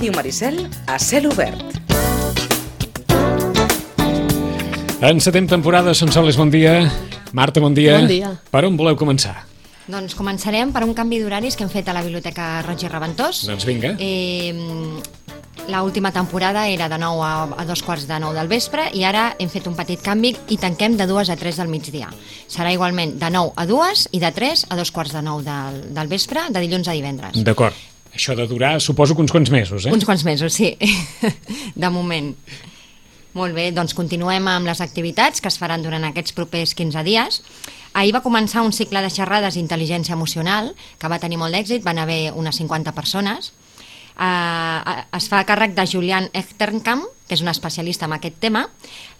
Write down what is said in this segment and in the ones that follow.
Ràdio Maricel a cel obert. Encetem temporada, Sonsoles, bon dia. Marta, bon dia. Bon dia. Per on voleu començar? Doncs començarem per un canvi d'horaris que hem fet a la Biblioteca Roig i Reventós. Doncs vinga. Eh, la última temporada era de 9 a, a dos quarts de 9 del vespre i ara hem fet un petit canvi i tanquem de 2 a 3 del migdia. Serà igualment de 9 a 2 i de 3 a dos quarts de 9 del, del vespre, de dilluns a divendres. D'acord. Això de durar, suposo que uns quants mesos, eh? Uns quants mesos, sí, de moment. Molt bé, doncs continuem amb les activitats que es faran durant aquests propers 15 dies. Ahir va començar un cicle de xerrades d'intel·ligència emocional que va tenir molt d'èxit, van haver unes 50 persones. Uh, es fa càrrec de Julian Echternkamp, que és un especialista en aquest tema.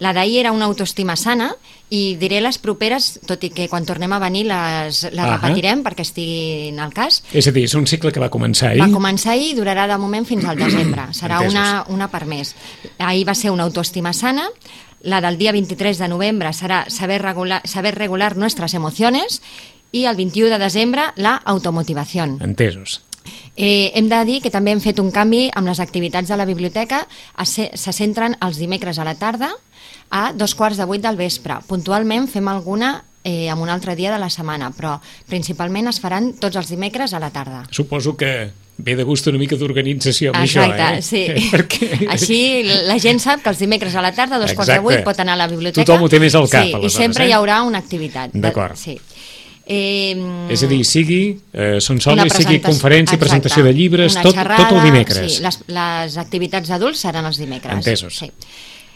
La d'ahir era una autoestima sana i diré les properes, tot i que quan tornem a venir les, les Ahà. repetirem perquè estiguin al cas. És a dir, és un cicle que va començar ahir. Va començar ahir i durarà de moment fins al desembre. Serà Entesos. una, una per mes. Ahir va ser una autoestima sana, la del dia 23 de novembre serà saber regular, saber regular nuestras emociones i el 21 de desembre la automotivació. Entesos. Eh, hem de dir que també hem fet un canvi amb les activitats de la biblioteca, se centren els dimecres a la tarda a dos quarts de vuit del vespre. Puntualment fem alguna eh, en un altre dia de la setmana, però principalment es faran tots els dimecres a la tarda. Suposo que ve de gust una mica d'organització amb Exacte, això, eh? sí. Perquè... Així la gent sap que els dimecres a la tarda, a dos quarts de vuit, pot anar a la biblioteca. Tothom ho té més al cap, Sí, i sempre eh? hi haurà una activitat. De- D'acord. Sí. Eh, És a dir, sigui eh, una Sonsoles, sigui conferència, exacte, presentació de llibres, tot, xerrada, tot el dimecres. Sí, les, les activitats d'adults seran els dimecres. Entesos. Sí.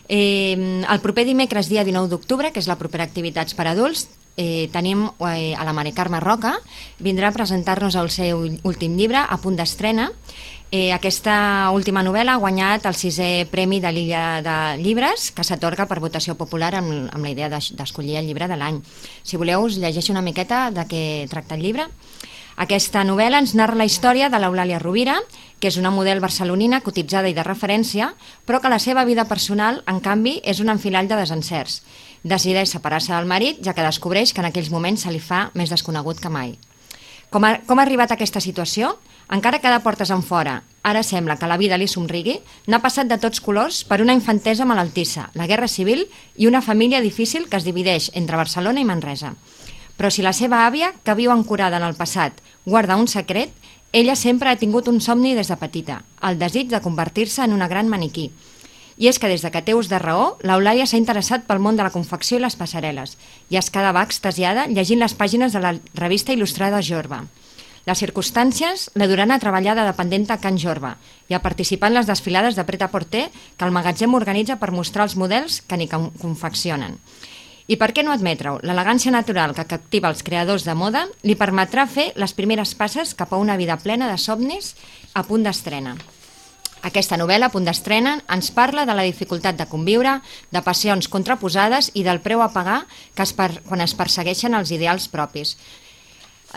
Eh, el proper dimecres, dia 19 d'octubre, que és la propera activitats per adults, eh, tenim eh, a la Mare Carme Roca, vindrà a presentar-nos el seu últim llibre, a punt d'estrena. Eh, aquesta última novel·la ha guanyat el sisè Premi de l'Illa de Llibres, que s'atorga per votació popular amb, amb la idea d'es- d'escollir el llibre de l'any. Si voleu, us llegeixo una miqueta de què tracta el llibre. Aquesta novel·la ens narra la història de l'Eulàlia Rovira, que és una model barcelonina cotitzada i de referència, però que la seva vida personal, en canvi, és un enfilall de desencerts. Decideix separar-se del marit, ja que descobreix que en aquells moments se li fa més desconegut que mai. Com ha, com ha arribat a aquesta situació? Encara que de portes en fora, ara sembla que la vida li somrigui, n'ha passat de tots colors per una infantesa malaltissa, la guerra civil i una família difícil que es divideix entre Barcelona i Manresa. Però si la seva àvia, que viu ancorada en el passat, guarda un secret, ella sempre ha tingut un somni des de petita, el desig de convertir-se en una gran maniquí. I és que des de que té ús de raó, l'Eulàlia s'ha interessat pel món de la confecció i les passarel·les i es quedava extasiada llegint les pàgines de la revista il·lustrada Jorba. Les circumstàncies la duran a treballar de dependenta a Can Jorba i a participar en les desfilades de pret a porter que el magatzem organitza per mostrar els models que n'hi con- confeccionen. I per què no admetre-ho? L'elegància natural que captiva els creadors de moda li permetrà fer les primeres passes cap a una vida plena de somnis a punt d'estrena. Aquesta novel·la, a punt d'estrena, ens parla de la dificultat de conviure, de passions contraposades i del preu a pagar que es per, quan es persegueixen els ideals propis.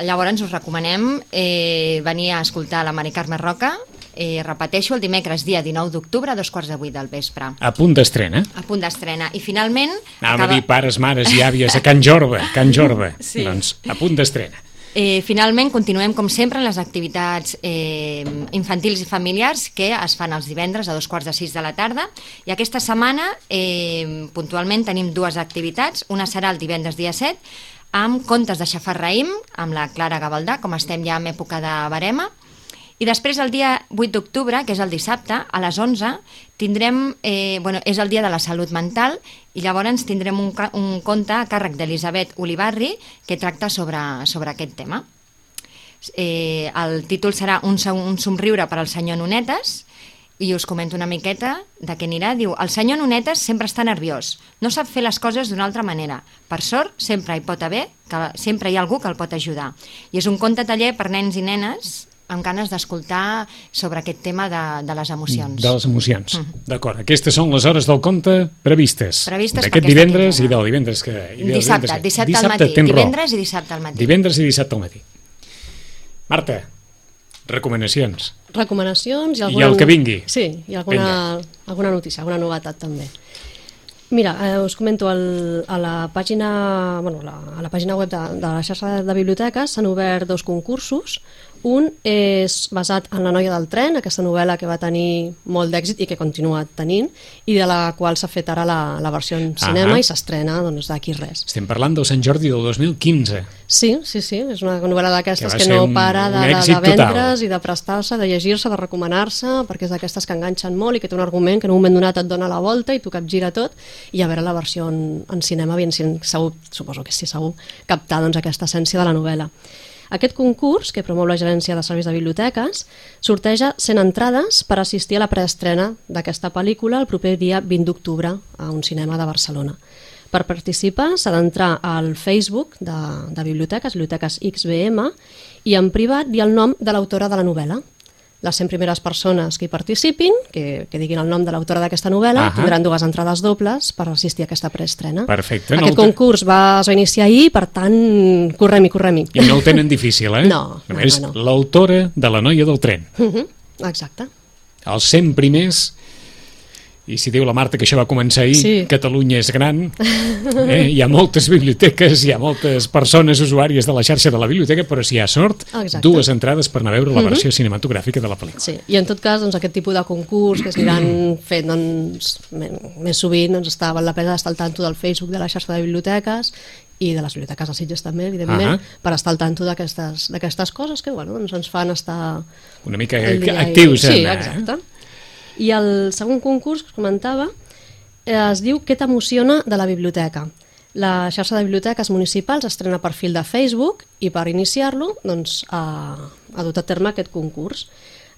Llavors us recomanem eh, venir a escoltar la Mari Carme Roca, eh, repeteixo, el dimecres dia 19 d'octubre a dos quarts de vuit del vespre. A punt d'estrena. A punt d'estrena. I finalment... Anàvem a dir pares, mares i àvies a Can Jorba, Can Jorba. Sí. Doncs a punt d'estrena. Eh, finalment, continuem, com sempre, en les activitats eh, infantils i familiars que es fan els divendres a dos quarts de sis de la tarda. I aquesta setmana, eh, puntualment, tenim dues activitats. Una serà el divendres dia 7, amb contes de Xafar Raïm, amb la Clara Gavaldà, com estem ja en època de barema. I després, el dia 8 d'octubre, que és el dissabte, a les 11, tindrem, eh, bueno, és el dia de la salut mental, i llavors tindrem un, un conte a càrrec d'Elisabet Olivarri que tracta sobre, sobre aquest tema. Eh, el títol serà un, un somriure per al senyor Nunetes, i us comento una miqueta de què anirà. Diu, el senyor Nunetes sempre està nerviós, no sap fer les coses d'una altra manera. Per sort, sempre hi pot haver, que sempre hi ha algú que el pot ajudar. I és un conte taller per nens i nenes amb ganes d'escoltar sobre aquest tema de, de les emocions. De les emocions. D'acord. Aquestes són les hores del conte previstes. Previstes D'aquest divendres quinzena. i del divendres que... I del Dissabte, divendres que- dissabte al matí. tens raó. Divendres i dissabte al matí. Divendres i dissabte al matí. Marta, recomanacions. recomanacions i I alguna... el que vingui. Sí, i alguna, alguna notícia, alguna novetat també. Mira, eh, us comento, el, a, la pàgina, bueno, la, a la pàgina web de, de la xarxa de biblioteques s'han obert dos concursos. Un és basat en La noia del tren, aquesta novel·la que va tenir molt d'èxit i que continua tenint, i de la qual s'ha fet ara la, la versió en cinema Ahà. i s'estrena doncs, d'aquí res. Estem parlant del Sant Jordi del 2015. Sí, sí, sí, és una novel·la d'aquestes Que que, no un- para de, de, de vendre's i de prestar-se, de llegir-se, de recomanar-se, perquè és d'aquestes que enganxen molt i que té un argument que en un moment donat et dona la volta i tu capgira tot, i a veure la versió en, en cinema, bien, si segur, suposo que sí, segur, captar doncs, aquesta essència de la novel·la. Aquest concurs, que promou la Gerència de Serveis de Biblioteques, sorteja 100 entrades per assistir a la preestrena d'aquesta pel·lícula el proper dia 20 d'octubre a un cinema de Barcelona. Per participar s'ha d'entrar al Facebook de, de Biblioteques, Biblioteques XBM, i en privat dir el nom de l'autora de la novel·la. Les 100 primeres persones que hi participin, que, que diguin el nom de l'autora d'aquesta novel·la, Ahà. tindran dues entrades dobles per assistir a aquesta preestrena. Perfecte, no Aquest el te- concurs va, es va iniciar ahir, per tant, correm-hi, correm-hi. I no el tenen difícil, eh? No, no, Només no. l'autora de La noia del tren. Mhm, Exacte. Els 100 primers i si diu la Marta que això va començar ahir, Sí. Catalunya és gran, eh? hi ha moltes biblioteques, hi ha moltes persones usuàries de la xarxa de la biblioteca, però si hi ha sort, Exacte. dues entrades per anar a veure la versió cinematogràfica de la pel·lícula. Sí, i en tot cas, doncs, aquest tipus de concurs que es aniran fent doncs, més sovint, doncs, està, val la pena estar al tanto del Facebook de la xarxa de biblioteques i de les biblioteques de Sitges també, evidentment, Ahà. per estar al tanto d'aquestes coses que bueno, doncs ens fan estar Una mica dia i- actius Sí, en... eh? I el segon concurs que comentava eh, es diu Què t'emociona de la biblioteca? La xarxa de biblioteques municipals estrena perfil de Facebook i per iniciar-lo doncs, ha, ha dut a terme aquest concurs.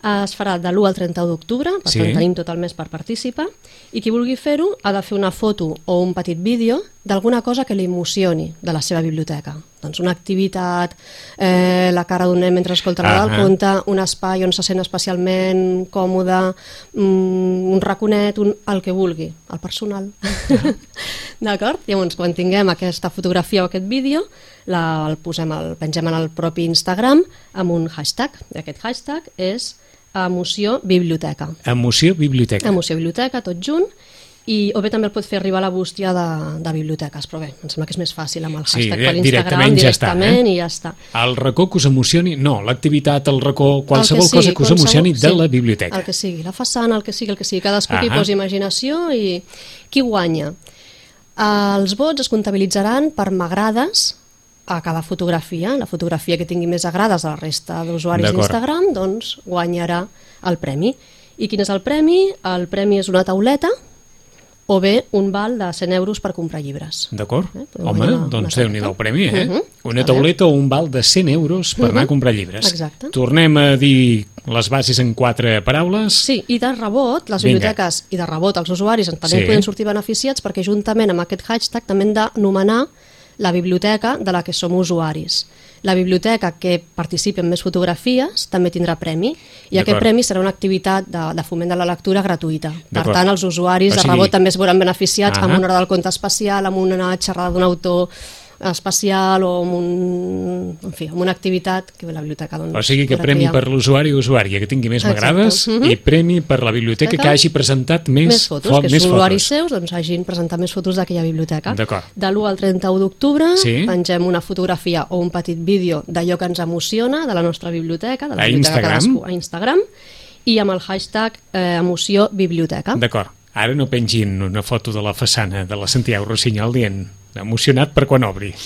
Es farà de l'1 al 31 d'octubre, per Sí. tant tenim tot el mes per participar, i qui vulgui fer-ho ha de fer una foto o un petit vídeo d'alguna cosa que li emocioni de la seva biblioteca. Doncs una activitat, eh, la cara d'un nen mentre escolta la del Ahà. conte, un espai on se sent especialment còmode, mm, un raconet, un, el que vulgui, el personal. D'acord? Llavors, quan tinguem aquesta fotografia o aquest vídeo, la, el, posem el pengem en el propi Instagram amb un hashtag. I aquest hashtag és emoció biblioteca. Emoció biblioteca. Emoció biblioteca, tot junt, i, o bé també el pot fer arribar a la bústia de, de biblioteques, però bé, em sembla que és més fàcil amb el Sí, hashtag di- per Instagram, directament ja està, directament eh? i ja està. El racó que us emocioni, no, l'activitat, el racó, qualsevol El que cosa sigui, que us qualsevol- emocioni de sí, la biblioteca. El que sigui, la façana, el que sigui, el que sigui. Cadascú que hi posi imaginació i qui guanya. Els vots es comptabilitzaran per m'agrades a cada fotografia. La fotografia que tingui més agrades de la resta d'usuaris d'Instagram doncs guanyarà el premi. I quin és el premi? El premi és una tauleta o bé un val de 100 euros per comprar llibres. D'acord? Eh, Home, una- doncs una déu nhi tauleta. el premi, eh? Mhm. Una A tauleta o un val de 100 euros per anar a comprar llibres. Exacte. Tornem a dir les bases en quatre paraules. Sí, i de rebot, les Vinga. biblioteques i de rebot els usuaris també Sí. poden sortir beneficiats perquè juntament amb aquest hashtag també hem d'anomenar la biblioteca de la que som usuaris. La biblioteca que participi en més fotografies també tindrà premi i aquest premi serà una activitat de, de foment de la lectura gratuïta. Per tant, els usuaris O de sigui- rebot també es veuran beneficiats amb Ahà. una hora del conte especial, amb una xerrada d'un autor especial o amb, un, en fi, amb una activitat que la biblioteca doncs, O sigui que premi triar. per l'usuari o usuària que tingui més m'agrades Mhm. i premi per la biblioteca que hagi presentat més, més fotos, fo- que més els usuaris fotos. seus doncs, hagin presentat més fotos d'aquella biblioteca. De l'1 al 31 d'octubre Sí. pengem una fotografia o un petit vídeo d'allò que ens emociona de la nostra biblioteca, de la A biblioteca Instagram? cadascú, a Instagram, i amb el hashtag eh, emoció biblioteca. D'acord. Ara no pengin una foto de la façana de la Santiago Rossinyol dient emocionat per quan obri.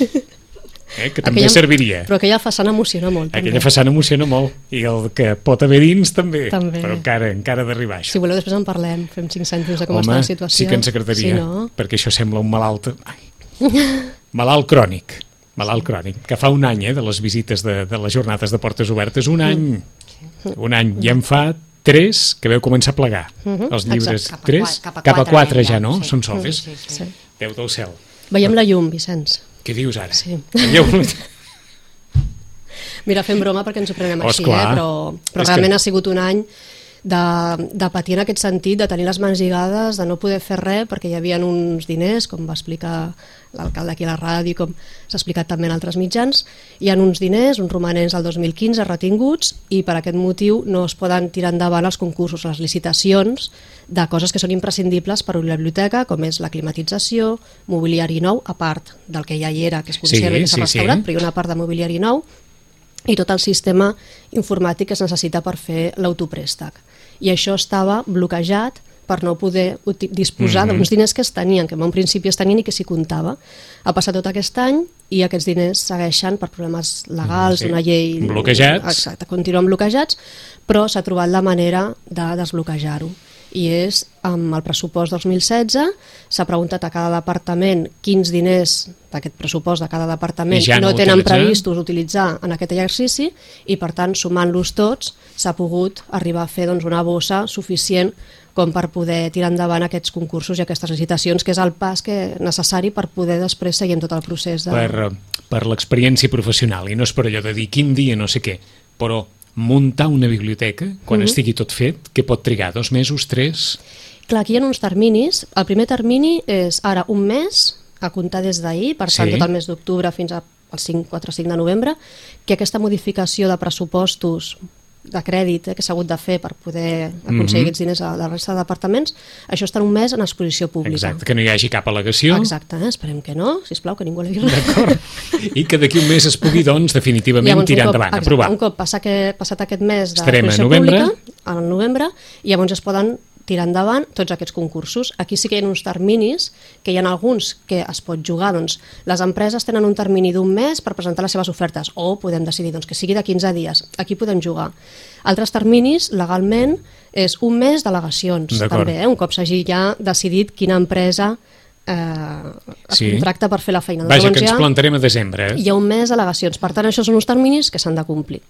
Eh, que també serviria. Però aquella façana emociona molt. Aquella també. façana emociona molt i el que pot haver dins també, També. però encara encara d'arribar això. Si voleu, després en parlem, fem 5 cèntims de com està Home, la situació. sí que ens agradaria, Si no, perquè això sembla un malalt... Ai. malalt crònic, malalt crònic, que fa un any, eh, de les visites de, de les jornades de portes obertes, un any, un any, i en fa tres que veu començar a plegar. Els llibres, Cap a tres, qua- cap a cap a quatre quatre ja, ja, no? sí. Són soles. Sí, sí. sí. Déu del cel. Veiem la llum, Vicenç. Què dius ara? Sí. Veieu? Mira, fem broma perquè ens ho prenem Oh, així, eh? però, però realment que- ha sigut un any de, de patir en aquest sentit, de tenir les mans lligades, de no poder fer res perquè hi havia uns diners, com va explicar l'alcalde aquí a la ràdio, com s'ha explicat també en altres mitjans, hi ha uns diners, uns romanents del 2015 retinguts i per aquest motiu no es poden tirar endavant els concursos, les licitacions de coses que són imprescindibles per una biblioteca, com és la climatització, mobiliari nou, a part del que ja hi era, que es Sí, conserva i que s'ha sí, sí. restaurat, però hi ha una part de mobiliari nou, i tot el sistema informàtic que es necessita per fer l'autoprèstec. I això estava bloquejat per no poder disposar mm. -hmm. d'uns diners que es tenien, que en un principi es tenien i que s'hi comptava. Ha passat tot aquest any i aquests diners segueixen per problemes legals, sí. una llei... Bloquejats. Exacte, continuen bloquejats, però s'ha trobat la manera de desbloquejar-ho. I és amb el pressupost 2016, s'ha preguntat a cada departament quins diners d'aquest pressupost de cada departament I ja no no tenen utilitzar. previstos utilitzar en aquest exercici i per tant sumant-los tots s'ha pogut arribar a fer doncs, una bossa suficient com per poder tirar endavant aquests concursos i aquestes licitacions, que és el pas que necessari per poder després seguir amb tot el procés de... per, per l'experiència professional i no és per allò de dir quin dia no sé què, però muntar una biblioteca, quan Mhm. estigui tot fet, que pot trigar dos mesos, tres... Clar, aquí hi ha uns terminis. El primer termini és ara un mes, a comptar des d'ahir, per tant Sí. tot el mes d'octubre fins al 5, 4-5 de novembre, que aquesta modificació de pressupostos de crèdit eh, que s'ha hagut de fer per poder aconseguir Mhm. aquests diners a la resta de departaments, això està un mes en exposició pública. Exacte, que no hi hagi cap al·legació. Exacte, eh? esperem que no, sisplau, que ningú l'hagi. D'acord. I que d'aquí un mes es pugui, doncs, definitivament Llavors, tirar cop- endavant, exacte, aprovar. Un cop passa que, passat aquest mes Estarem a d'exposició novembre. pública, al novembre, i llavors es poden tirar endavant tots aquests concursos. Aquí sí que hi ha uns terminis, que hi ha alguns que es pot jugar. Doncs, les empreses tenen un termini d'un mes per presentar les seves ofertes, o podem decidir doncs, que sigui de 15 dies. Aquí podem jugar. Altres terminis, legalment, és un mes d'al·legacions, també, eh? un cop s'hagi ja decidit quina empresa eh, es Sí. contracta per fer la feina. Vaja, Llavors que ens plantarem a desembre. Eh? hi ha un mes d'al·legacions. Per tant, això són uns terminis que s'han de complir.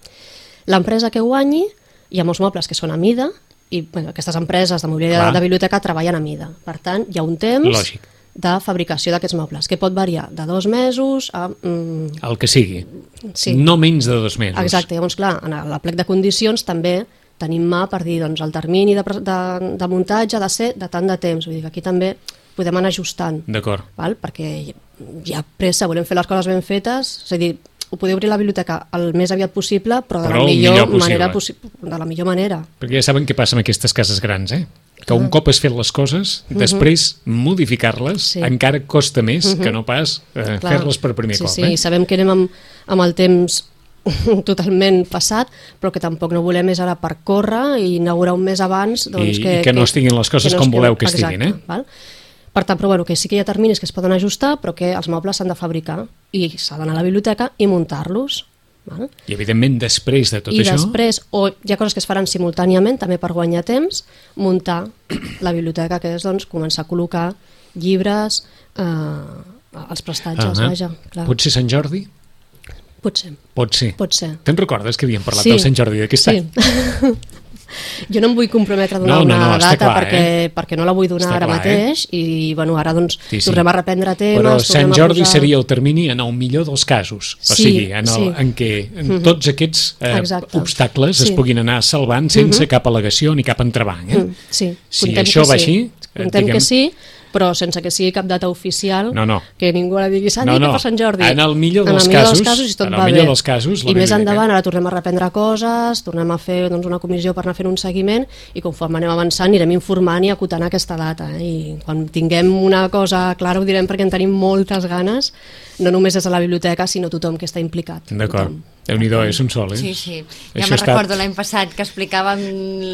L'empresa que guanyi, hi ha molts mobles que són a mida, i bueno, aquestes empreses de mobiliari Clar. de, de biblioteca treballen a mida. Per tant, hi ha un temps Lògic. de fabricació d'aquests mobles, que pot variar de dos mesos a... Mm, El que sigui. sí. No menys de dos mesos. Exacte, llavors, clar, en el plec de condicions també tenim mà per dir doncs, el termini de, de, de muntatge ha de ser de tant de temps. Vull dir que aquí també podem anar ajustant D'acord. perquè hi ha pressa, volem fer les coses ben fetes, és a dir, ho podeu obrir la biblioteca el més aviat possible, però de Però la millor, millor possible. manera possi de la millor manera. Perquè ja saben què passa amb aquestes cases grans, eh? Que un cop has fet les coses, després modificar-les Sí. encara costa més que no pas eh, fer-les per primer sí, cop. Sí, eh? sabem que anem amb, amb el temps totalment passat, però que tampoc no volem és ara per córrer i inaugurar un mes abans doncs, I- que, i que no estiguin les coses no com voleu que exacte, estiguin, eh? Val? Per tant, però bueno, que sí que hi ha terminis que es poden ajustar, però que els mobles s'han de fabricar i s'ha d'anar a la biblioteca i muntar-los. Val? I evidentment després de tot I això... després, o hi ha coses que es faran simultàniament, també per guanyar temps, muntar la biblioteca, que és doncs, començar a col·locar llibres, eh, els prestatges, Ah, vaja. Clar. Pot ser Sant Jordi? Pot ser, Pot ser. pot ser. Te'n recordes que havíem parlat Sí. del Sant Jordi d'aquest Sí. any? Jo no em vull comprometre a donar No, no, una no, està data clar, perquè, eh? perquè no la vull donar Està ara clar, mateix i bueno, ara doncs Sí, sí. tornem a reprendre temes. Però Sant Jordi posar- seria el termini en el millor dels casos. O Sí, sigui, en, el, sí. En què en tots aquests eh, Exacte. obstacles es Sí. Mhm. puguin anar salvant sense cap al·legació ni cap entrebanc. Eh? Mm, Sí, Si contem això va sí. així, eh, Contem diguem- que sí, però sense que sigui cap data oficial, No, no. que ningú la digui, s'ha No, dit no. per Sant Jordi. En el millor dels en el millor casos- dels casos i tot en el va millor bé. dels casos, la I més endavant, ara tornem a reprendre coses, tornem a fer doncs, una comissió per anar fent un seguiment i conforme anem avançant anirem informant i acotant aquesta data. Eh? I quan tinguem una cosa clara ho direm perquè en tenim moltes ganes, no només des de la biblioteca, sinó tothom que està implicat. D'acord. Tothom. Déu-n'hi-do, és un sol, eh? Sí, sí. Ja Això me'n estat- recordo l'any passat que explicàvem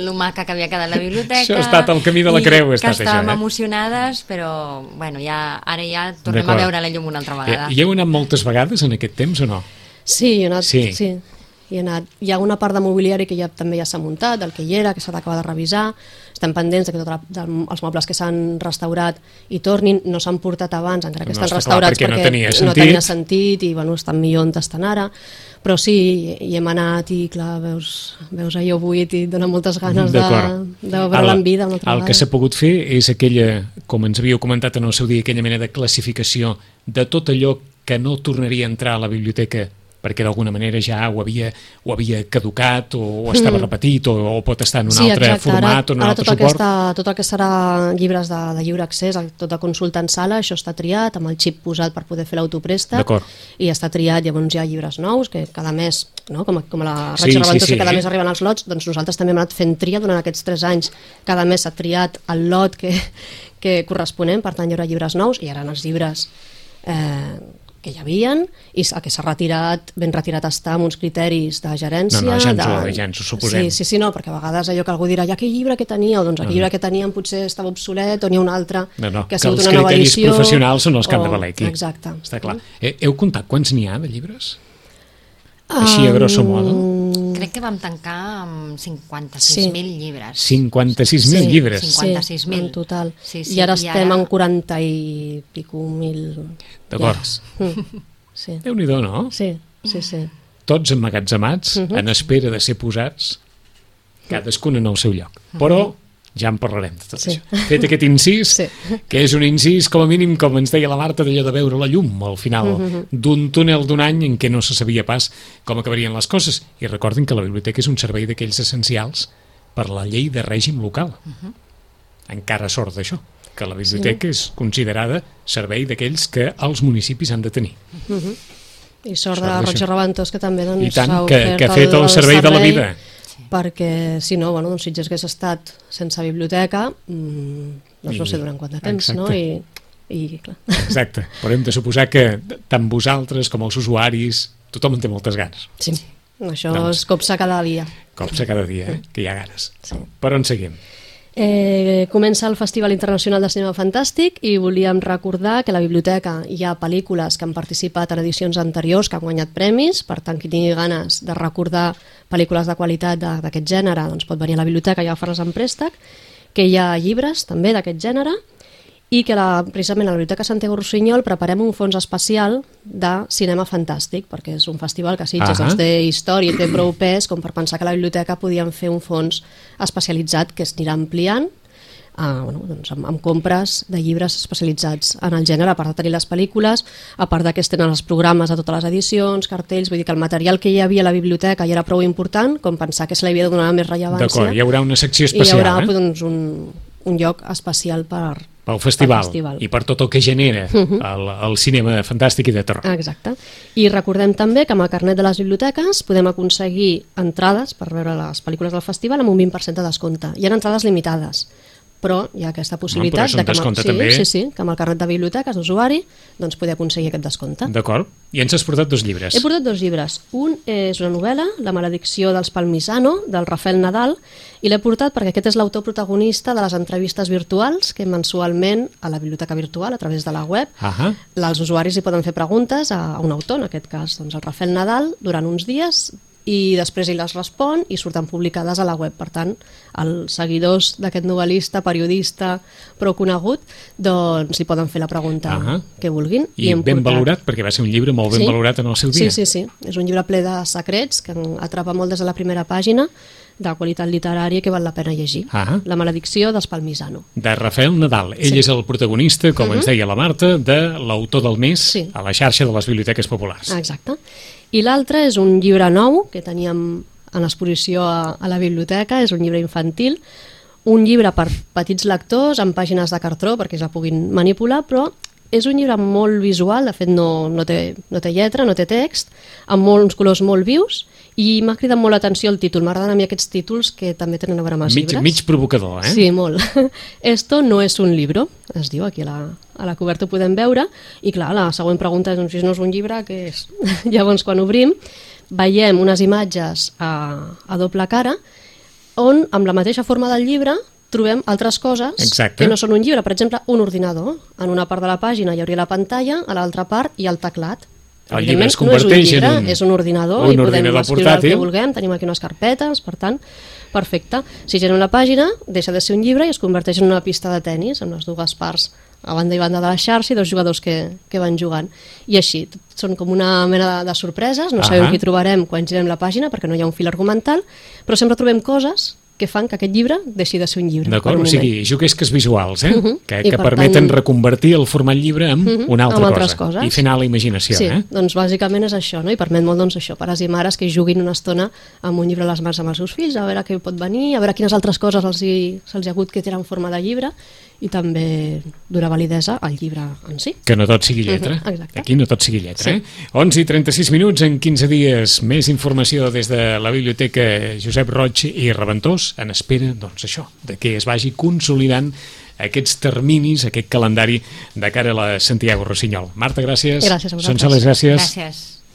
lo maca que havia quedat la biblioteca. Això ha estat el camí de la creu, ha estat que estàvem això, eh? emocionades, però bueno, ja, ara ja tornem a veure la llum una altra vegada. I, i heu anat moltes vegades en aquest temps o no? Sí, hi he anat, Sí. sí. Hi, he anat. hi ha una part de mobiliari que ja també ja s'ha muntat, del que hi era, que s'ha d'acabar de revisar. Estem pendents de que tots els mobles que s'han restaurat i tornin. No s'han portat abans, encara que No, estan està clar, restaurats, perquè no tenia no sentit. tenia sentit i bueno, estan millor on estan ara. Però sí, hi hem anat i clar, veus, veus allò buit i et dona moltes ganes de, de veure-la en vida una altra el vegada. que s'ha pogut fer és aquella, com ens havíeu comentat en el seu dia, aquella mena de classificació de tot allò que no tornaria a entrar a la biblioteca perquè d'alguna manera ja ho havia, ho havia caducat o, o estava repetit o, o pot estar en un altre exacte. format ara, o en un ara altre tot suport. Aquesta, tot el que serà llibres de, de lliure accés, tot de consulta en sala, això està triat amb el xip posat per poder fer l'autopresta i està triat, llavors hi ha llibres nous que cada mes, no? com, com la Sí, Ratxa sí, Reventós, sí. que cada mes arriben els lots, doncs nosaltres també hem anat fent tria durant aquests tres anys. Cada mes s'ha triat el lot que, que corresponent, per tant hi haurà llibres nous i hi haurà els llibres eh, que hi havien i que s'ha retirat, ben retirat està amb uns criteris de gerència. No, no, ja ens ho- de... ja ens ho suposem. Sí, sí, sí, no, perquè a vegades allò que algú dirà, ja aquell llibre que teníeu, doncs aquell llibre que teníem potser estava obsolet o n'hi ha un altre No, no, que ha que sigut els una nova criteris edició. professionals són els que han de o- valer aquí. Exacte. Està clar. Eh, heu comptat quants n'hi ha de llibres? Així a grosso modo. Crec que vam tancar amb 56.000 llibres. 56.000 llibres. Sí. Sí, 56.000. en total. Sí, sí, I ara i estem ara- en 40 i pico mil D'acord. llibres. Mm. Sí, Déu-n'hi-do, no? sí, sí, sí. Tots emmagatzemats, en espera de ser posats, cadascun en el seu lloc. Però ja en parlarem de tot Sí. això. Fet aquest incís, Sí. que és un incís, com a mínim, com ens deia la Marta, d'allò de veure la llum al final d'un túnel d'un any en què no se sabia pas com acabarien les coses. I recordin que la biblioteca és un servei d'aquells essencials per la llei de règim local. Encara sort d'això, que la biblioteca és considerada servei d'aquells que els municipis han de tenir. I sort Sort de. Roger Raventós, que també doncs, I tant, que, que ha fet el servei de la vida. Perquè, si no, bueno, doncs, si ja hagués estat sense biblioteca, mmm, doncs no sé durant quant de temps, exacte. no? I, i clar. Exacte, però hem de suposar que tant vosaltres com els usuaris, tothom en té moltes ganes. Sí. Això Doncs. es copsa cada dia. Copsa cada dia, eh? que hi ha ganes. Per on seguim? Eh, comença el Festival Internacional de Cinema Fantàstic i volíem recordar que a la biblioteca hi ha pel·lícules que han participat en edicions anteriors que han guanyat premis, per tant qui tingui ganes de recordar pel·lícules de qualitat d'aquest gènere doncs pot venir a la biblioteca i agafar-les en préstec, que hi ha llibres també d'aquest gènere i que la, precisament a la Biblioteca Santiago Rossinyol preparem un fons especial de cinema fantàstic, perquè és un festival que a Sitges Ahà. doncs, té història i té prou pes com per pensar que a la biblioteca podíem fer un fons especialitzat que es anirà ampliant Uh, bueno, doncs amb, amb compres de llibres especialitzats en el gènere, a part de tenir les pel·lícules, a part de que es tenen els programes de totes les edicions, cartells, vull dir que el material que hi havia a la biblioteca ja era prou important, com pensar que se li havia de donar més rellevància. D'acord, hi haurà una secció I hi especial haurà eh? doncs, un, un lloc especial per, pel festival, pel festival. i per tot el que genera el, el cinema fantàstic i de terror. Exacte. I recordem també que amb el carnet de les biblioteques podem aconseguir entrades per veure les pel·lícules del festival amb un 20% de descompte. Hi ha entrades limitades, però hi ha aquesta possibilitat un de que, amb, sí, també. sí, sí, que amb el carnet de biblioteques d'usuari doncs poder aconseguir aquest descompte. D'acord? I ens has portat dos llibres. He portat dos llibres. Un és una novel·la, La maledicció dels Palmisano, del Rafael Nadal, i l'he portat perquè aquest és l'autor protagonista de les entrevistes virtuals que mensualment a la biblioteca virtual, a través de la web, Ahà. els usuaris hi poden fer preguntes a un autor, en aquest cas doncs el Rafael Nadal, durant uns dies i després ell les respon i surten publicades a la web. Per tant, els seguidors d'aquest novel·lista, periodista, prou conegut, doncs li poden fer la pregunta Ahà. que vulguin. I hem ben portat- valorat, perquè va ser un llibre molt ben Sí. valorat en el seu dia. Sí, sí, sí. És un llibre ple de secrets que atrapa molt des de la primera pàgina, de qualitat literària que val la pena llegir. Ah. La maledicció d'Espalmisano. de Rafael Nadal. Ell és el protagonista, com ens deia la Marta, de l'autor del mes. Sí. a la xarxa de les biblioteques populars. Exacte. I l'altre és un llibre nou que teníem en exposició a, a la biblioteca, és un llibre infantil, un llibre per petits lectors amb pàgines de cartró perquè es la puguin manipular, però és un llibre molt visual, de fet no, no, té, no té lletra, no té text, amb molts colors molt vius i m'ha cridat molt l'atenció el títol. M'agraden a mi aquests títols que també tenen a veure amb els mig, llibres. mig provocador, eh? Sí, molt. Esto no es un libro, es diu aquí a la, a la coberta ho podem veure, i clar, la següent pregunta és, doncs, si no és un llibre, què és? Llavors, quan obrim, veiem unes imatges a, a doble cara, on, amb la mateixa forma del llibre, trobem altres coses Exacte. que no són un llibre. Per exemple, un ordinador. En una part de la pàgina hi hauria la pantalla, a l'altra part hi ha el teclat. El llibre es Evidentment, no és un converteix en llibre, un- és un ordinador un i podem ordinador escriure el portàtil. que vulguem, tenim aquí unes carpetes, per tant, perfecte. Si girem la pàgina, deixa de ser un llibre i es converteix en una pista de tennis, amb les dues parts a banda i banda de la xarxa i dos jugadors que, que van jugant. I així, són com una mena de, de sorpreses, no sabem Ahà. qui trobarem quan girem la pàgina perquè no hi ha un fil argumental, però sempre trobem coses que fan que aquest llibre deixi de ser un llibre. D'acord, o sigui, juguesques visuals, eh? Mhm. que, I que per permeten tant- reconvertir el format llibre en Mhm, una altra altres cosa. coses. I anar la imaginació, Sí, eh? doncs bàsicament és això, no? i permet molt doncs, això, pares i mares que juguin una estona amb un llibre a les mans amb els seus fills, a veure què pot venir, a veure quines altres coses els hi, se'ls hi ha hagut que tenen forma de llibre i també donar validesa al llibre en si. Que no tot sigui lletra. Exacte. Aquí no tot sigui lletra, Sí. eh? 11 i 36 minuts, en 15 dies, més informació des de la Biblioteca Josep Roig i Reventós, en espera, doncs això, de que es vagi consolidant aquests terminis, aquest calendari de cara a la Santiago Rossinyol. Marta, gràcies. Gràcies a vosaltres. Sonsoles, gràcies. Gràcies.